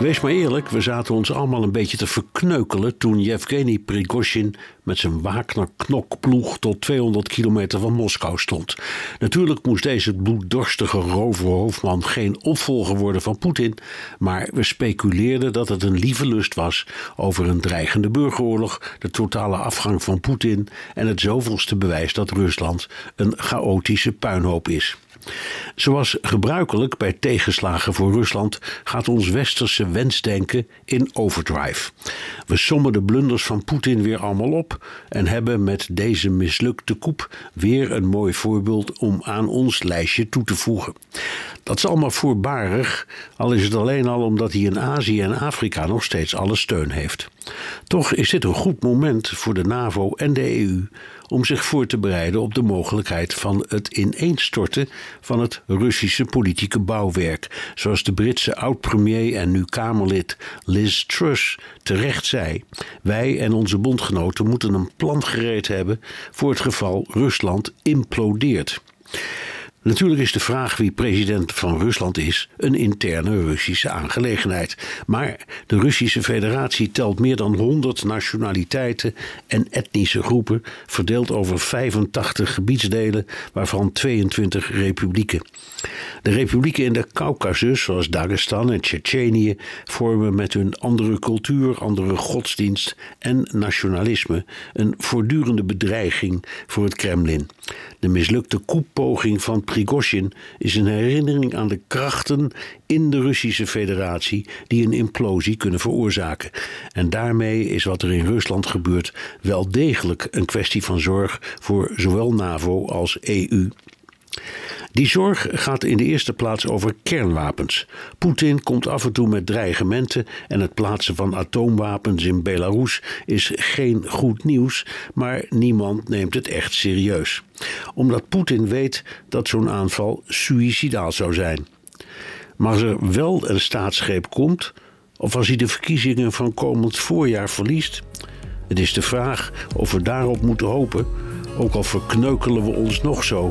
Wees maar eerlijk, we zaten ons allemaal een beetje te verkneukelen toen Yevgeny Prigozhin met zijn Wagner-knokploeg tot 200 kilometer van Moskou stond. Natuurlijk moest deze bloeddorstige roverhoofdman geen opvolger worden van Poetin, maar we speculeerden dat het een lieve lust was over een dreigende burgeroorlog, de totale afgang van Poetin en het zoveelste bewijs dat Rusland een chaotische puinhoop is. Zoals gebruikelijk bij tegenslagen voor Rusland gaat ons westerse wensdenken in overdrive. We sommen de blunders van Poetin weer allemaal op en hebben met deze mislukte koep weer een mooi voorbeeld om aan ons lijstje toe te voegen. Dat is allemaal voorbarig, al is het alleen al omdat hij in Azië en Afrika nog steeds alle steun heeft. Toch is dit een goed moment voor de NAVO en de EU om zich voor te bereiden op de mogelijkheid van het ineenstorten van het Russische politieke bouwwerk, zoals de Britse oud-premier en nu Kamerlid Liz Truss terecht zei. Wij en onze bondgenoten moeten een plan gereed hebben voor het geval Rusland implodeert. Natuurlijk is de vraag wie president van Rusland is een interne Russische aangelegenheid. Maar de Russische Federatie telt meer dan 100 nationaliteiten en etnische groepen, verdeeld over 85 gebiedsdelen, waarvan 22 republieken. De republieken in de Caucasus, zoals Dagestan en Tsjetsjenië, vormen met hun andere cultuur, andere godsdienst en nationalisme een voortdurende bedreiging voor het Kremlin. De mislukte koepoging van Prigozhin is een herinnering aan de krachten in de Russische Federatie die een implosie kunnen veroorzaken. En daarmee is wat er in Rusland gebeurt wel degelijk een kwestie van zorg voor zowel NAVO als EU. Die zorg gaat in de eerste plaats over kernwapens. Poetin komt af en toe met dreigementen en het plaatsen van atoomwapens in Belarus is geen goed nieuws, maar niemand neemt het echt serieus. Omdat Poetin weet dat zo'n aanval suïcidaal zou zijn. Maar als er wel een staatsgreep komt, of als hij de verkiezingen van komend voorjaar verliest, het is de vraag of we daarop moeten hopen, ook al verkneukelen we ons nog zo